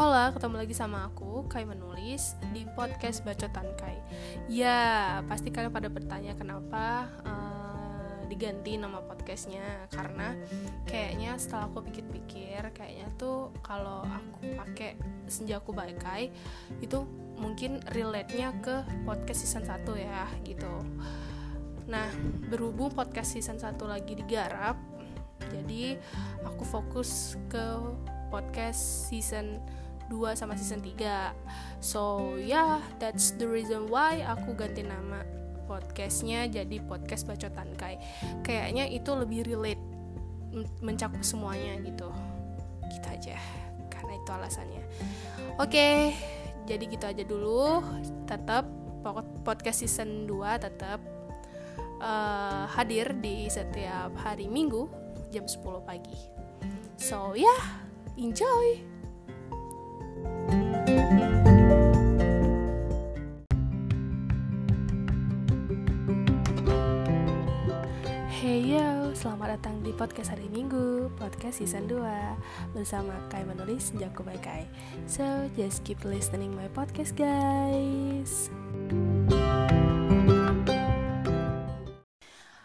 Hola, ketemu lagi sama aku, Kai menulis di podcast Bacotan Kai. Ya, pasti kalian pada bertanya kenapa uh, diganti nama podcastnya karena kayaknya setelah aku pikir-pikir kayaknya tuh kalau aku pakai senjaku Kai itu mungkin relate-nya ke podcast season 1 ya gitu. Nah, berhubung podcast season 1 lagi digarap, jadi aku fokus ke podcast season 2 sama season 3 so yeah that's the reason why aku ganti nama podcastnya jadi podcast bacotan kai. Kayaknya itu lebih relate mencakup semuanya gitu. Gitu aja karena itu alasannya. Oke okay, jadi gitu aja dulu. Tetap podcast season 2 tetap uh, hadir di setiap hari minggu jam 10 pagi. So yeah enjoy datang di podcast hari Minggu, podcast season 2 Bersama Kai menulis Jago by Kai. So, just keep listening my podcast guys.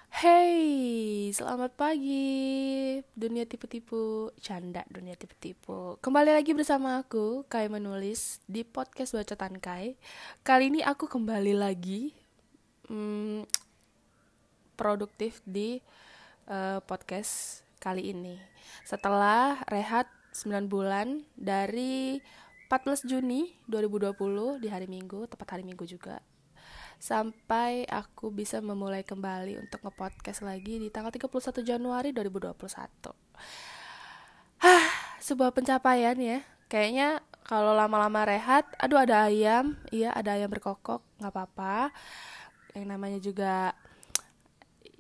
Hey, selamat pagi Dunia tipu-tipu, canda dunia tipu-tipu. Kembali lagi bersama aku, Kai menulis di podcast Bacotan Kai. Kali ini aku kembali lagi hmm, Produktif di uh, podcast kali ini Setelah rehat 9 bulan dari 14 Juni 2020 di hari Minggu, tepat hari Minggu juga sampai aku bisa memulai kembali untuk nge-podcast lagi di tanggal 31 Januari 2021. Hah, sebuah pencapaian ya. Kayaknya kalau lama-lama rehat, aduh ada ayam, iya ada ayam berkokok, nggak apa-apa. Yang namanya juga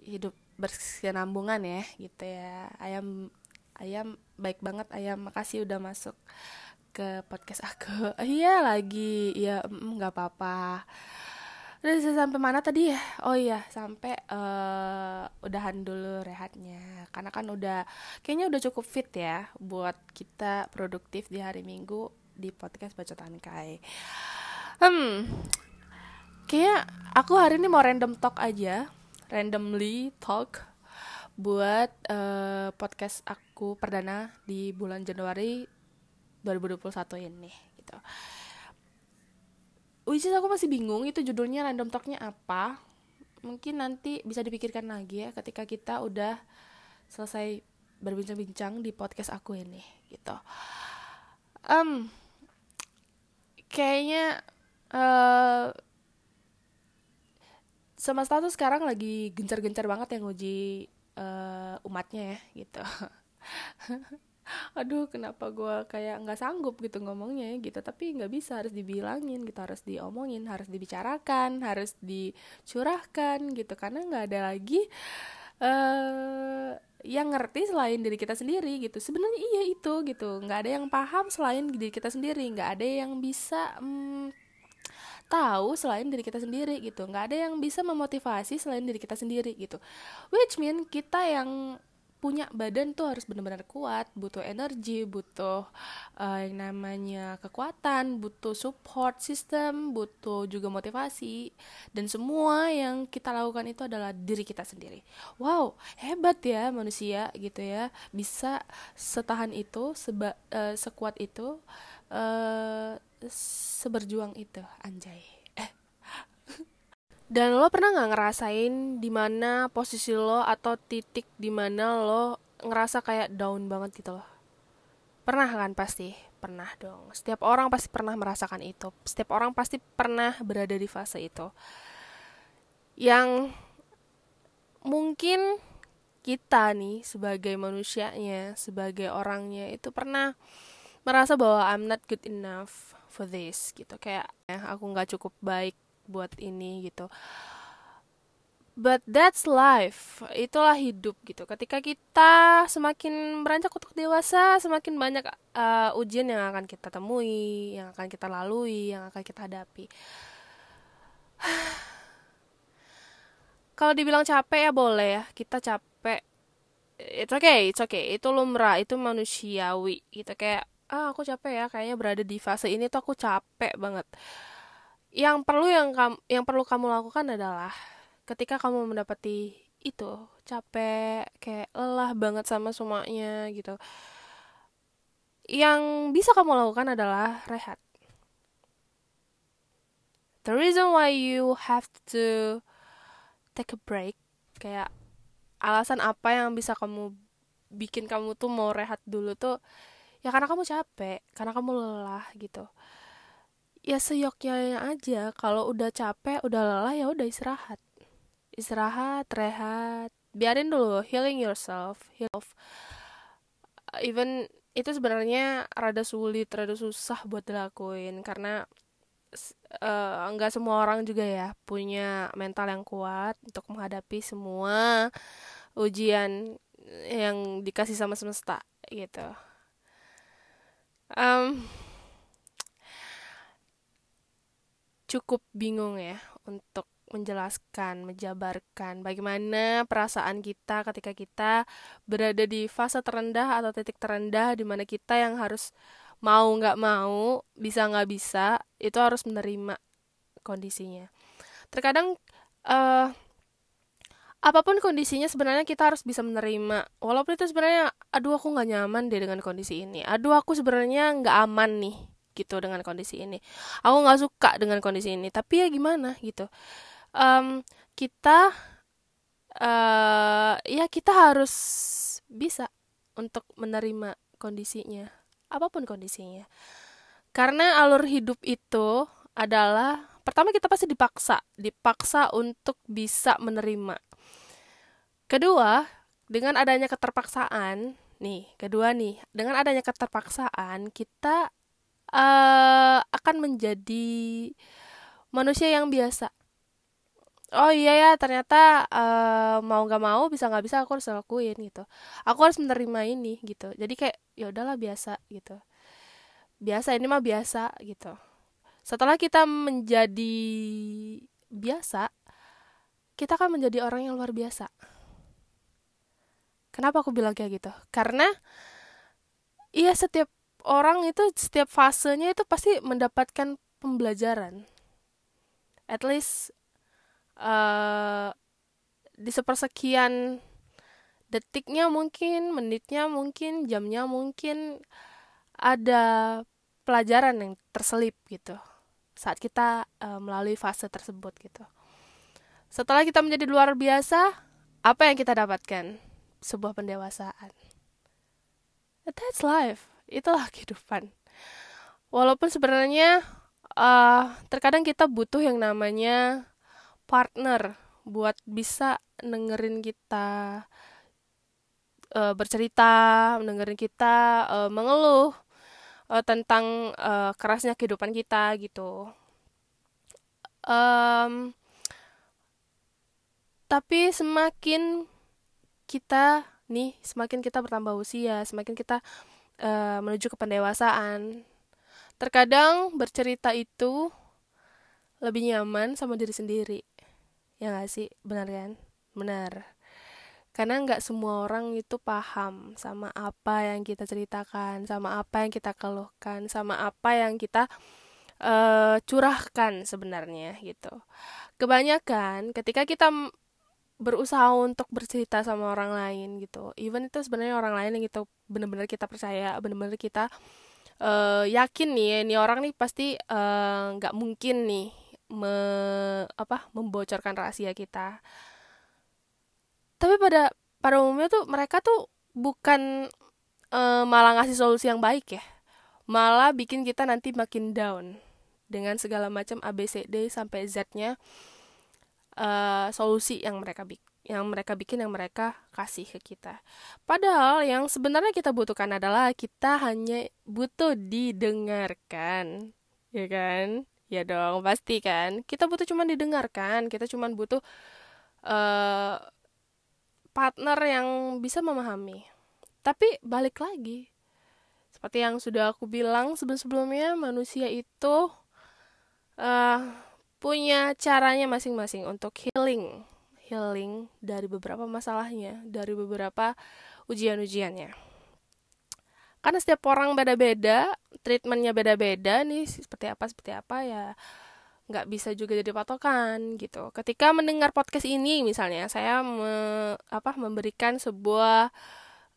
hidup berkesinambungan ya, gitu ya. Ayam ayam baik banget ayam, makasih udah masuk ke podcast aku. Iya lagi, mm, nggak apa-apa. Udah sampai mana tadi? Ya oh iya sampai uh, udahan dulu rehatnya. Karena kan udah kayaknya udah cukup fit ya buat kita produktif di hari minggu di podcast bacotan kai. Hmm kayak aku hari ini mau random talk aja randomly talk buat uh, podcast aku perdana di bulan Januari 2021 ini gitu. Which aku masih bingung itu judulnya random talknya apa. Mungkin nanti bisa dipikirkan lagi ya ketika kita udah selesai berbincang-bincang di podcast aku ini gitu. Um kayaknya uh, semesta tuh sekarang lagi gencar-gencar banget yang uji uh, umatnya ya gitu. Aduh kenapa gue kayak nggak sanggup gitu ngomongnya gitu. Tapi nggak bisa harus dibilangin gitu harus diomongin harus dibicarakan harus dicurahkan gitu. Karena nggak ada lagi uh, yang ngerti selain diri kita sendiri gitu. Sebenarnya iya itu gitu nggak ada yang paham selain diri kita sendiri. Nggak ada yang bisa um, tahu selain diri kita sendiri gitu. Nggak ada yang bisa memotivasi selain diri kita sendiri gitu. Which mean kita yang punya badan tuh harus benar-benar kuat butuh energi butuh uh, yang namanya kekuatan butuh support system butuh juga motivasi. Dan semua yang kita lakukan itu adalah diri kita sendiri. Wow hebat ya manusia gitu ya. Bisa setahan itu seba, uh, sekuat itu uh, seberjuang itu anjay dan lo pernah nggak ngerasain di mana posisi lo atau titik di mana lo ngerasa kayak down banget gitu loh? Pernah kan pasti? Pernah dong. Setiap orang pasti pernah merasakan itu. Setiap orang pasti pernah berada di fase itu. Yang mungkin kita nih sebagai manusianya, sebagai orangnya itu pernah merasa bahwa I'm not good enough for this gitu. Kayak ya, aku nggak cukup baik buat ini gitu. But that's life. Itulah hidup gitu. Ketika kita semakin beranjak untuk dewasa semakin banyak uh, ujian yang akan kita temui yang akan kita lalui yang akan kita hadapi. Kalau dibilang capek ya boleh ya. Kita capek it's okay it's okay. Itu lumrah itu manusiawi gitu. Kayak ah aku capek ya kayaknya berada di fase ini tuh aku capek banget. Yang perlu yang kamu yang perlu kamu lakukan adalah ketika kamu mendapati itu capek kayak lelah banget sama semuanya gitu. Yang bisa kamu lakukan adalah rehat. The reason why you have to take a break kayak alasan apa yang bisa kamu bikin kamu tuh mau rehat dulu tuh ya karena kamu capek karena kamu lelah gitu. Ya seyoknya aja kalau udah capek udah lelah ya udah istirahat. Istirahat rehat. Biarin dulu healing yourself heal even itu sebenarnya rada sulit rada susah buat dilakuin karena uh, nggak semua orang juga ya punya mental yang kuat untuk menghadapi semua ujian yang dikasih sama semesta gitu um, cukup bingung ya untuk menjelaskan, menjabarkan bagaimana perasaan kita ketika kita berada di fase terendah atau titik terendah di mana kita yang harus mau nggak mau, bisa nggak bisa, itu harus menerima kondisinya. Terkadang uh, apa pun kondisinya sebenarnya kita harus bisa menerima. Walaupun itu sebenarnya aduh aku nggak nyaman deh dengan kondisi ini. Aduh aku sebenarnya nggak aman nih gitu dengan kondisi ini. Aku nggak suka dengan kondisi ini tapi ya gimana? Gitu. Um, kita uh, ya kita harus bisa untuk menerima kondisinya apa pun kondisinya. Karena alur hidup itu adalah pertama kita pasti dipaksa dipaksa untuk bisa menerima Kedua, dengan adanya keterpaksaan, nih, kedua nih, dengan adanya keterpaksaan, kita uh, akan menjadi manusia yang biasa. Oh iya ya, ternyata uh, mau nggak mau, bisa nggak bisa, aku harus lakuin gitu. Aku harus menerima ini gitu. Jadi kayak ya udahlah biasa gitu. Biasa ini mah biasa gitu. Setelah kita menjadi biasa, kita akan menjadi orang yang luar biasa Kenapa aku bilang kayak gitu? Karena iya setiap orang itu setiap fasenya itu pasti mendapatkan pembelajaran. At least uh, di sepersekian detiknya mungkin, menitnya mungkin, jamnya mungkin ada pelajaran yang terselip gitu saat kita uh, melalui fase tersebut gitu. Setelah kita menjadi luar biasa, apa yang kita dapatkan? Sebuah pendewasaan. That's life. Itulah kehidupan. Walaupun sebenarnya uh, terkadang kita butuh yang namanya partner buat bisa dengerin kita uh, bercerita, dengerin kita uh, mengeluh uh, tentang uh, kerasnya kehidupan kita gitu. Um, tapi semakin kita nih semakin kita bertambah usia, semakin kita uh, menuju ke pendewasaan. Terkadang bercerita itu lebih nyaman sama diri sendiri. Ya gak sih? Benar kan? Benar. Karena nggak semua orang itu paham sama apa yang kita ceritakan, sama apa yang kita keluhkan, sama apa yang kita uh, curahkan sebenarnya gitu. Kebanyakan ketika kita berusaha untuk bercerita sama orang lain gitu. Even itu sebenarnya orang lain yang gitu benar-benar kita percaya benar-benar kita uh, yakin nih ini orang nih pasti eh, nggak uh, mungkin nih me, apa membocorkan rahasia kita. Tapi pada pada umumnya tuh mereka tuh bukan uh, malah ngasih solusi yang baik ya. Malah bikin kita nanti makin down dengan segala macam ABCD sampai Z-nya uh, solusi yang mereka bikin yang mereka bikin yang mereka kasih ke kita. Padahal yang sebenarnya kita butuhkan adalah kita hanya butuh didengarkan. Ya kan? Ya dong, pasti kan. Kita butuh cuma didengarkan, kita cuma butuh uh, partner yang bisa memahami. Tapi balik lagi. Seperti yang sudah aku bilang sebelum-sebelumnya, manusia itu uh, punya caranya masing-masing untuk healing healing dari beberapa masalahnya dari beberapa ujian-ujiannya. Karena setiap orang beda-beda treatmentnya beda-beda nih seperti apa seperti apa ya nggak bisa juga jadi patokan gitu. Ketika mendengar podcast ini misalnya saya me, apa memberikan sebuah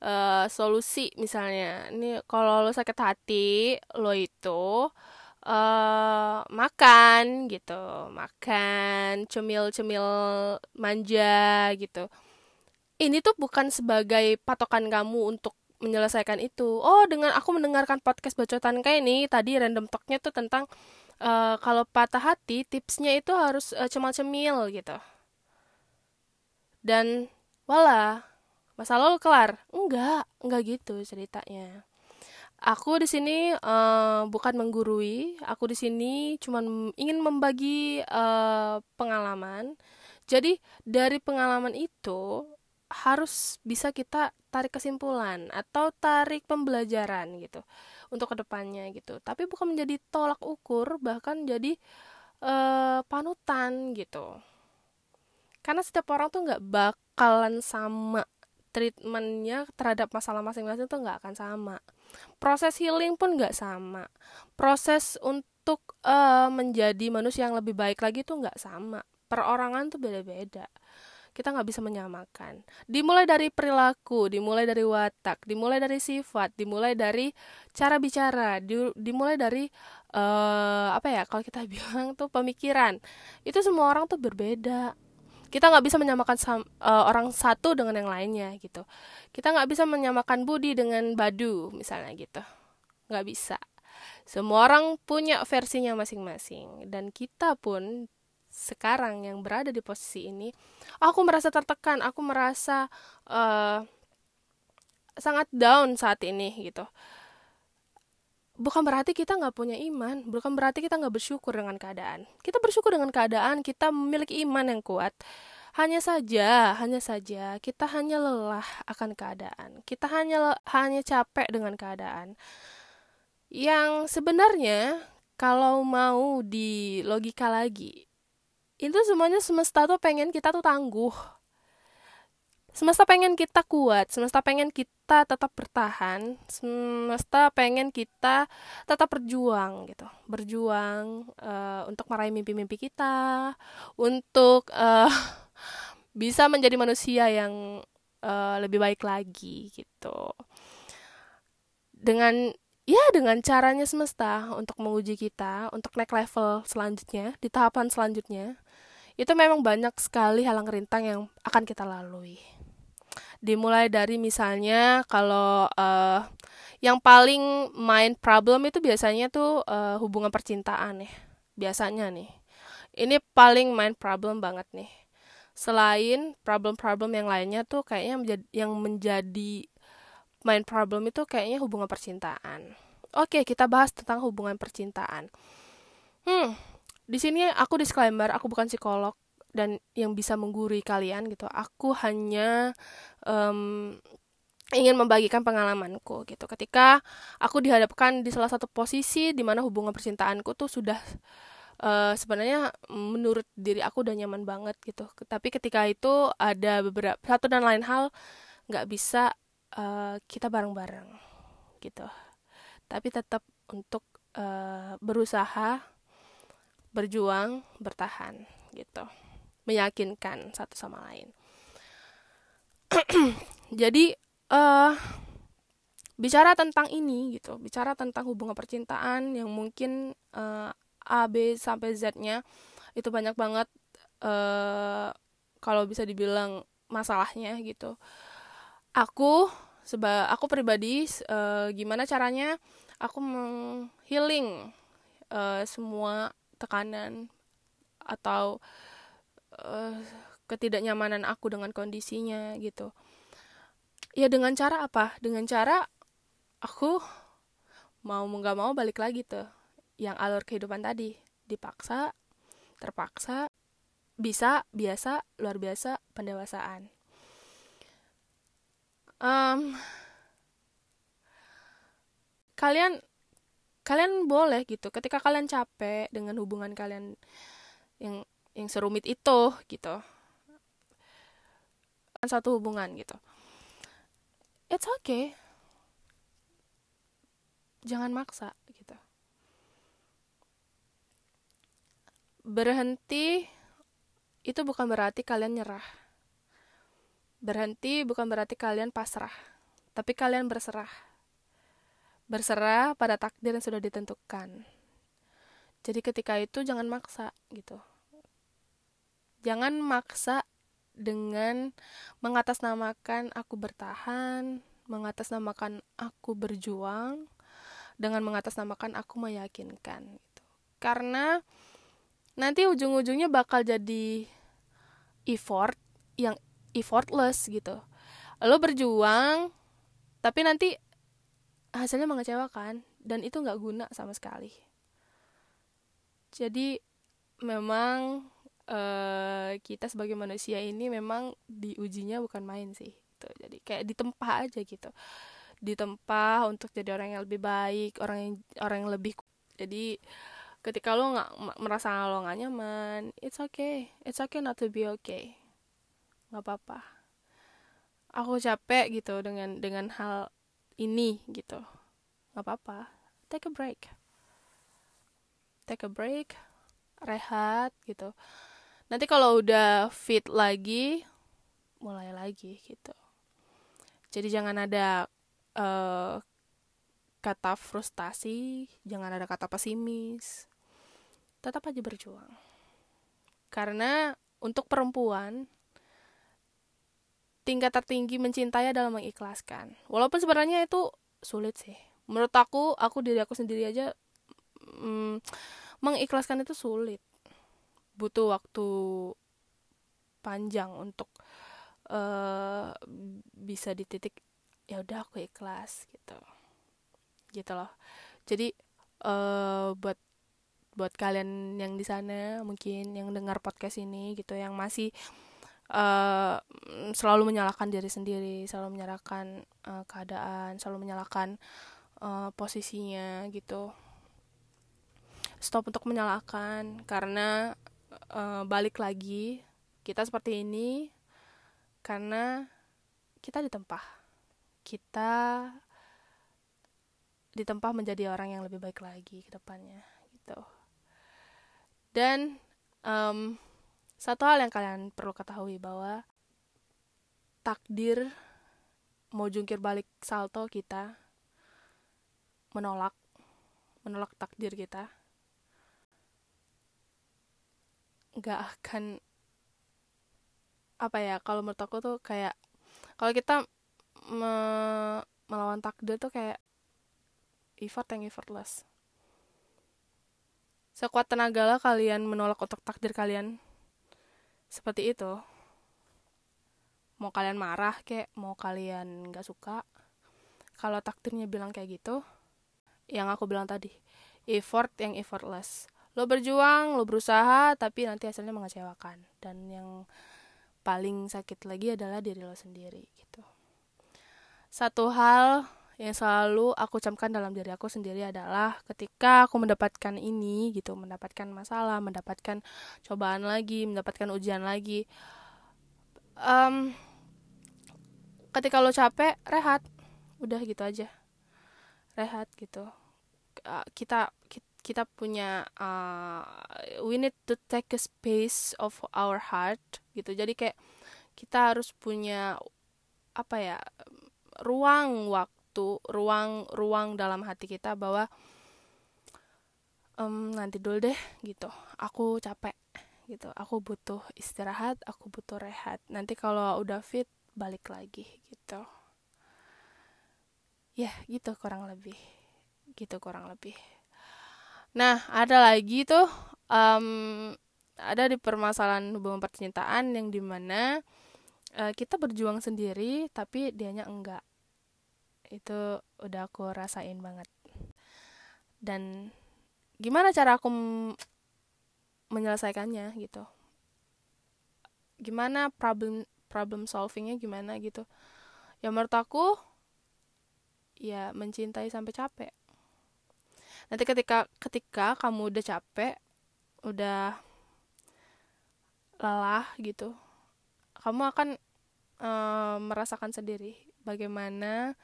uh, solusi misalnya. Ini kalau lo sakit hati lo itu uh, makan gitu makan cemil-cemil manja gitu. Ini tuh bukan sebagai patokan kamu untuk menyelesaikan itu. Oh dengan aku mendengarkan podcast bacotan kayak ini tadi random talknya tuh tentang uh, kalau patah hati tipsnya itu harus uh, cemil-cemil gitu. Dan wala masalah lo kelar? Enggak enggak gitu ceritanya aku di sini uh, bukan menggurui. Aku di sini cuma ingin membagi uh, pengalaman. Jadi dari pengalaman itu harus bisa kita tarik kesimpulan atau tarik pembelajaran gitu untuk ke depannya gitu. Tapi bukan menjadi tolak ukur bahkan jadi uh, panutan gitu. Karena setiap orang tuh nggak bakalan sama treatmentnya terhadap masalah masing-masing tuh nggak akan sama proses healing pun nggak sama proses untuk uh, menjadi manusia yang lebih baik lagi tuh nggak sama perorangan tuh beda-beda kita nggak bisa menyamakan. Dimulai dari perilaku, dimulai dari watak, dimulai dari sifat, dimulai dari cara bicara, di, dimulai dari uh, apa ya? Kalau kita bilang tuh pemikiran, itu semua orang tuh berbeda. Kita nggak bisa menyamakan sam, uh, orang satu dengan yang lainnya gitu. Kita nggak bisa menyamakan Budi dengan Badu misalnya gitu, nggak bisa. Semua orang punya versinya masing-masing dan kita pun sekarang yang berada di posisi ini aku merasa tertekan aku merasa uh, sangat down saat ini gitu bukan berarti kita nggak punya iman bukan berarti kita nggak bersyukur dengan keadaan. Kita bersyukur dengan keadaan kita memiliki iman yang kuat. Hanya saja hanya saja kita hanya lelah akan keadaan. Kita hanya hanya capek dengan keadaan. Yang sebenarnya kalau mau di logika lagi itu semuanya semesta tuh pengen kita tuh tangguh semesta pengen kita kuat semesta pengen kita tetap bertahan semesta pengen kita tetap berjuang gitu berjuang uh, untuk meraih mimpi-mimpi kita untuk uh, bisa menjadi manusia yang uh, lebih baik lagi gitu dengan ya dengan caranya semesta untuk menguji kita untuk naik level selanjutnya di tahapan selanjutnya itu memang banyak sekali halang rintang yang akan kita lalui. Dimulai dari misalnya kalau uh, yang paling main problem itu biasanya tuh uh, hubungan percintaan nih. Biasanya nih. Ini paling main problem banget nih. Selain problem-problem yang lainnya tuh kayaknya menjadi, yang menjadi main problem itu kayaknya hubungan percintaan. Oke, kita bahas tentang hubungan percintaan. Hmm, di sini aku disclaimer aku bukan psikolog dan yang bisa menggurui kalian gitu. Aku hanya um, ingin membagikan pengalamanku gitu. Ketika aku dihadapkan di salah satu posisi di mana hubungan percintaanku tuh sudah uh, sebenarnya menurut diri aku udah nyaman banget gitu. Tapi ketika itu ada beberapa satu dan lain hal nggak bisa uh, kita bareng-bareng gitu. Tapi tetap untuk uh, berusaha berjuang bertahan gitu meyakinkan satu sama lain. Jadi uh, bicara tentang ini gitu bicara tentang hubungan percintaan yang mungkin uh, A B sampai Z-nya itu banyak banget uh, kalau bisa dibilang masalahnya gitu. Aku seba aku pribadi uh, gimana caranya aku menghealing uh, semua tekanan atau uh, ketidaknyamanan aku dengan kondisinya gitu. Ya dengan cara apa? Dengan cara aku mau nggak mau balik lagi tuh. Yang alur kehidupan tadi dipaksa terpaksa bisa biasa luar biasa pendewasaan. Um, kalian kalian boleh gitu. Ketika kalian capek dengan hubungan kalian yang yang serumit itu gitu. Satu hubungan gitu. It's okay. Jangan maksa gitu. Berhenti itu bukan berarti kalian nyerah. Berhenti bukan berarti kalian pasrah tapi kalian berserah. Berserah pada takdir yang sudah ditentukan. Jadi ketika itu jangan maksa gitu jangan maksa dengan mengatasnamakan aku bertahan, mengatasnamakan aku berjuang, dengan mengatasnamakan aku meyakinkan gitu. Karena nanti ujung-ujungnya bakal jadi effort yang effortless gitu. Lo berjuang tapi nanti hasilnya mengecewakan dan itu nggak guna sama sekali. Jadi memang uh, kita sebagai manusia ini memang diujinya bukan main sih gitu. jadi kayak ditempa aja gitu. Ditempa untuk jadi orang yang lebih baik orang yang orang yang lebih jadi ketika lo nggak merasa lo nggak nyaman it's okay. It's okay not to be okay. Nggak apa-apa. Aku capek gitu dengan dengan hal ini gitu. Nggak apa-apa. Take a break. Take a break. Rehat gitu nanti kalau udah fit lagi mulai lagi gitu. Jadi jangan ada uh, kata frustasi jangan ada kata pesimis. Tetap aja berjuang. Karena untuk perempuan tingkat tertinggi mencintai adalah mengikhlaskan. Walaupun sebenarnya itu sulit sih. Menurut aku aku diri aku sendiri aja mm, mengikhlaskan itu sulit butuh waktu panjang untuk uh, bisa di titik ya udah aku ikhlas gitu. Gitu loh. Jadi uh, buat buat kalian yang di sana mungkin yang dengar podcast ini gitu yang masih uh, selalu menyalahkan diri sendiri selalu menyalahkan uh, keadaan selalu menyalahkan uh, posisinya gitu. Stop untuk menyalahkan karena uh, balik lagi kita seperti ini karena kita ditempa kita ditempa menjadi orang yang lebih baik lagi ke depannya gitu. Dan um, satu hal yang kalian perlu ketahui bahwa takdir mau jungkir balik salto kita menolak menolak takdir kita nggak akan apa ya kalau menurut aku tuh kayak kalau kita me melawan takdir tuh kayak effort yang effortless. Sekuat tenaga lah kalian menolak otak takdir kalian. Seperti itu. Mau kalian marah kayak mau kalian nggak suka kalau takdirnya bilang kayak gitu yang aku bilang tadi effort yang effortless lo berjuang lo berusaha tapi nanti hasilnya mengecewakan. Dan yang paling sakit lagi adalah diri lo sendiri gitu. Satu hal yang selalu aku camkan dalam diri aku sendiri adalah ketika aku mendapatkan ini gitu mendapatkan masalah mendapatkan cobaan lagi mendapatkan ujian lagi um, ketika lo capek rehat. Udah gitu aja. Rehat gitu. Kita, kita kita punya uh, we need to take a space of our heart gitu. Jadi kayak kita harus punya apa ya ruang waktu ruang ruang dalam hati kita bahwa um, nanti dulu deh gitu. Aku capek gitu. Aku butuh istirahat aku butuh rehat. Nanti kalau udah fit balik lagi gitu. Ya gitu kurang lebih. Gitu kurang lebih Nah, ada lagi tuh um, ada di permasalahan hubungan percintaan yang di mana uh, kita berjuang sendiri tapi dianya enggak. Itu udah aku rasain banget. Dan gimana cara aku menyelesaikannya gitu? Gimana problem problem solvingnya gimana gitu? Ya menurut aku ya mencintai sampai capek nanti ketika ketika kamu udah capek udah lelah gitu kamu akan uh, merasakan sendiri bagaimana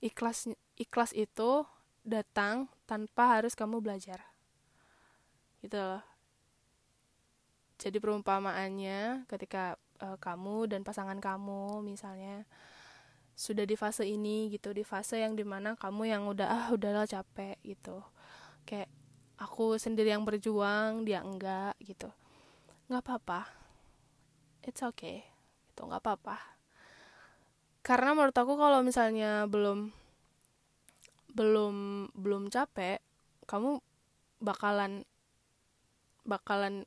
ikhlas ikhlas itu datang tanpa harus kamu belajar. Gitu loh. Jadi perumpamaannya ketika uh, kamu dan pasangan kamu misalnya sudah di fase ini gitu di fase yang di mana kamu yang udah ah udahlah capek gitu kayak aku sendiri yang berjuang dia enggak gitu. Nggak apa-apa. It's okay. Itu nggak apa-apa. Karena menurut aku kalau misalnya belum belum belum capek kamu bakalan bakalan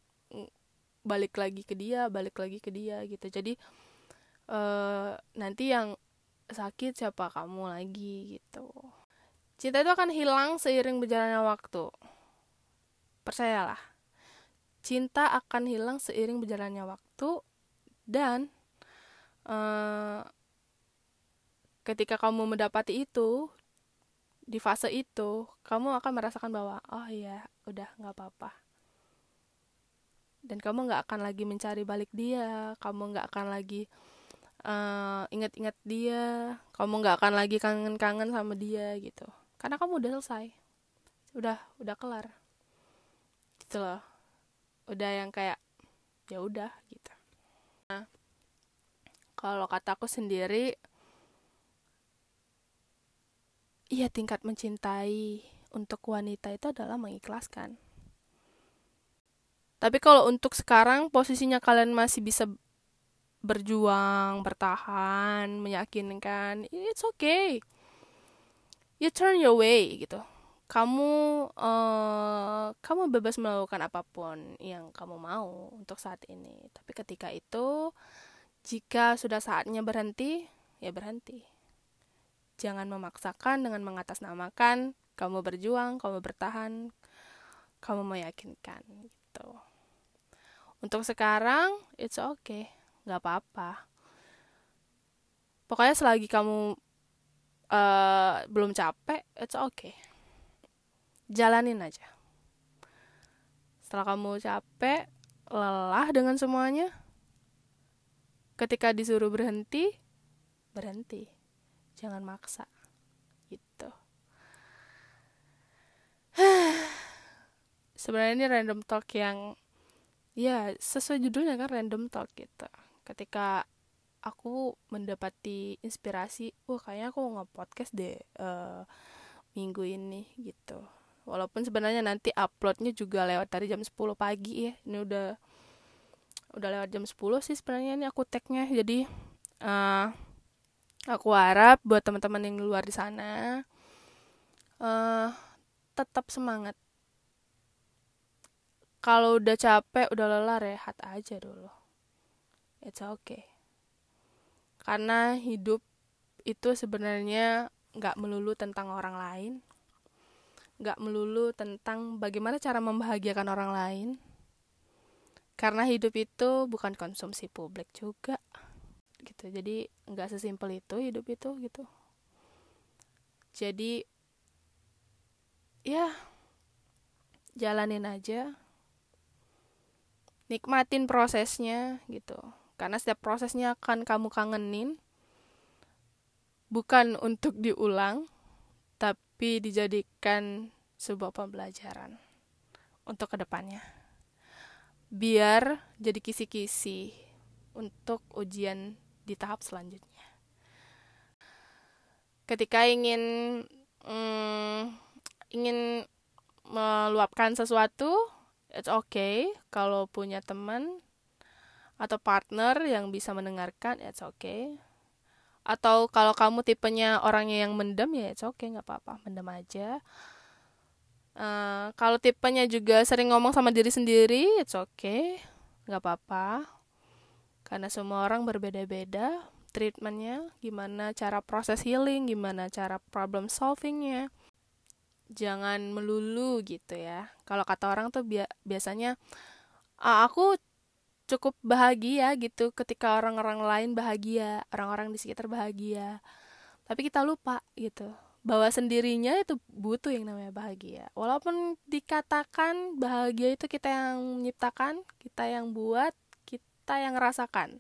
balik lagi ke dia balik lagi ke dia gitu. Jadi uh, nanti yang sakit siapa kamu lagi gitu cinta itu akan hilang seiring berjalannya waktu. Percayalah cinta akan hilang seiring berjalannya waktu dan uh, ketika kamu mendapati itu di fase itu kamu akan merasakan bahwa oh iya udah nggak apa-apa. Dan kamu nggak akan lagi mencari balik dia kamu nggak akan lagi uh, ingat-ingat dia kamu nggak akan lagi kangen-kangen sama dia gitu karena kamu udah selesai. Udah udah kelar. Gitu loh. Udah yang kayak ya udah gitu. Nah kalau kataku sendiri iya tingkat mencintai untuk wanita itu adalah mengikhlaskan. Tapi kalau untuk sekarang posisinya kalian masih bisa berjuang, bertahan, meyakinkan, it's okay. You turn your way gitu. Kamu uh, kamu bebas melakukan apa pun yang kamu mau untuk saat ini. Tapi ketika itu jika sudah saatnya berhenti ya berhenti. Jangan memaksakan dengan mengatasnamakan kamu berjuang kamu bertahan kamu meyakinkan gitu. Untuk sekarang it's okay. Nggak apa-apa. Pokoknya selagi kamu uh, belum capek it's okay. Jalanin aja. Setelah kamu capek lelah dengan semuanya. Ketika disuruh berhenti berhenti. Jangan maksa. Gitu. Sebenarnya ini random talk yang ya sesuai judulnya kan random talk gitu. Ketika aku mendapati inspirasi wah kayaknya aku nge podcast deh uh, minggu ini gitu. Walaupun sebenarnya nanti uploadnya juga lewat dari jam 10 pagi ya. Ini udah udah lewat jam 10 sih sebenarnya ini aku tagnya. Jadi uh, aku harap buat teman-teman yang luar di sana uh, tetap semangat. Kalau udah capek udah lelah rehat aja dulu. It's okay karena hidup itu sebenarnya nggak melulu tentang orang lain gak melulu tentang bagaimana cara membahagiakan orang lain. Karena hidup itu bukan konsumsi publik juga gitu. Jadi nggak sesimpel itu hidup itu gitu. Jadi ya jalanin aja. Nikmatin prosesnya gitu karena setiap prosesnya akan kamu kangenin bukan untuk diulang tapi dijadikan sebuah pembelajaran untuk ke depannya. Biar jadi kisi-kisi untuk ujian di tahap selanjutnya. Ketika ingin mm, ingin meluapkan sesuatu, it's okay kalau punya teman atau partner yang bisa mendengarkan, it's okay. Atau kalau kamu tipenya orangnya yang mendem ya oke okay nggak apa-apa mendem aja. Uh, kalau tipenya juga sering ngomong sama diri sendiri it's okay nggak apa-apa. Karena semua orang berbeda-beda treatmentnya gimana cara proses healing gimana cara problem solvingnya. Jangan melulu gitu ya. Kalau kata orang tuh bi biasanya ah, aku cukup bahagia gitu ketika orang-orang lain bahagia, orang-orang di sekitar bahagia. Tapi kita lupa gitu bahwa sendirinya itu butuh yang namanya bahagia. Walaupun dikatakan bahagia itu kita yang menciptakan, kita yang buat, kita yang rasakan.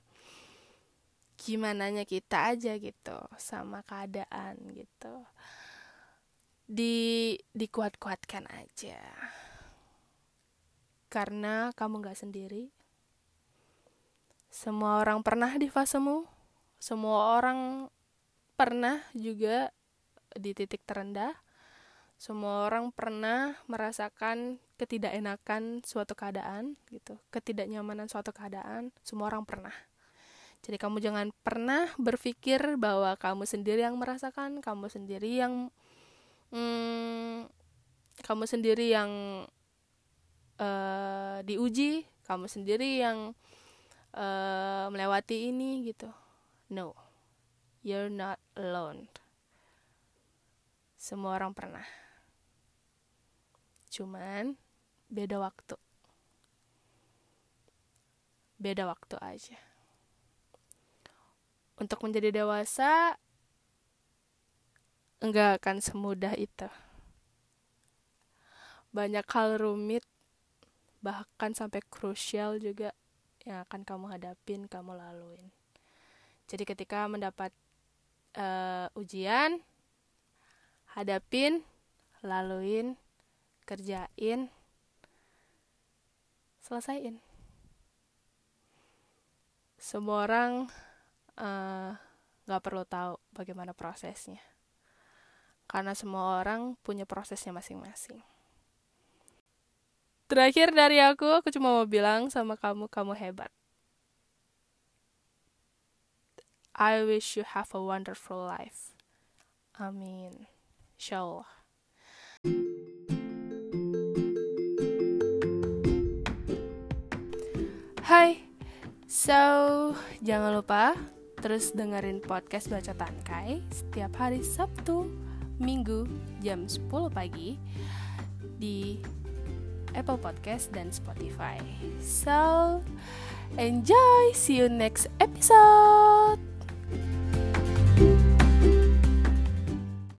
Gimana nya kita aja gitu sama keadaan gitu. di dikuat-kuatkan aja karena kamu gak sendiri semua orang pernah di fasemu. Semua orang pernah juga di titik terendah. Semua orang pernah merasakan ketidakenakan suatu keadaan gitu. Ketidaknyamanan suatu keadaan semua orang pernah. Jadi kamu jangan pernah berpikir bahwa kamu sendiri yang merasakan kamu sendiri yang hmm, kamu sendiri yang uh, diuji kamu sendiri yang uh, melewati ini gitu. No you're not alone. Semua orang pernah. Cuman beda waktu. Beda waktu aja. Untuk menjadi dewasa enggak akan semudah itu. Banyak hal rumit, bahkan sampai krusial juga yang akan kamu hadapin, kamu laluin. Jadi ketika mendapat uh, ujian, hadapin, laluin, kerjain, selesaiin. Semua orang uh, eh, gak perlu tahu bagaimana prosesnya karena semua orang punya prosesnya masing-masing. Terakhir dari aku, aku cuma mau bilang sama kamu, kamu hebat. I wish you have a wonderful life. Amin. Inshallah. Hai, so jangan lupa terus dengerin podcast Baca Tangkai setiap hari Sabtu Minggu jam 10 pagi di Apple Podcast dan Spotify. So, enjoy. See you next episode.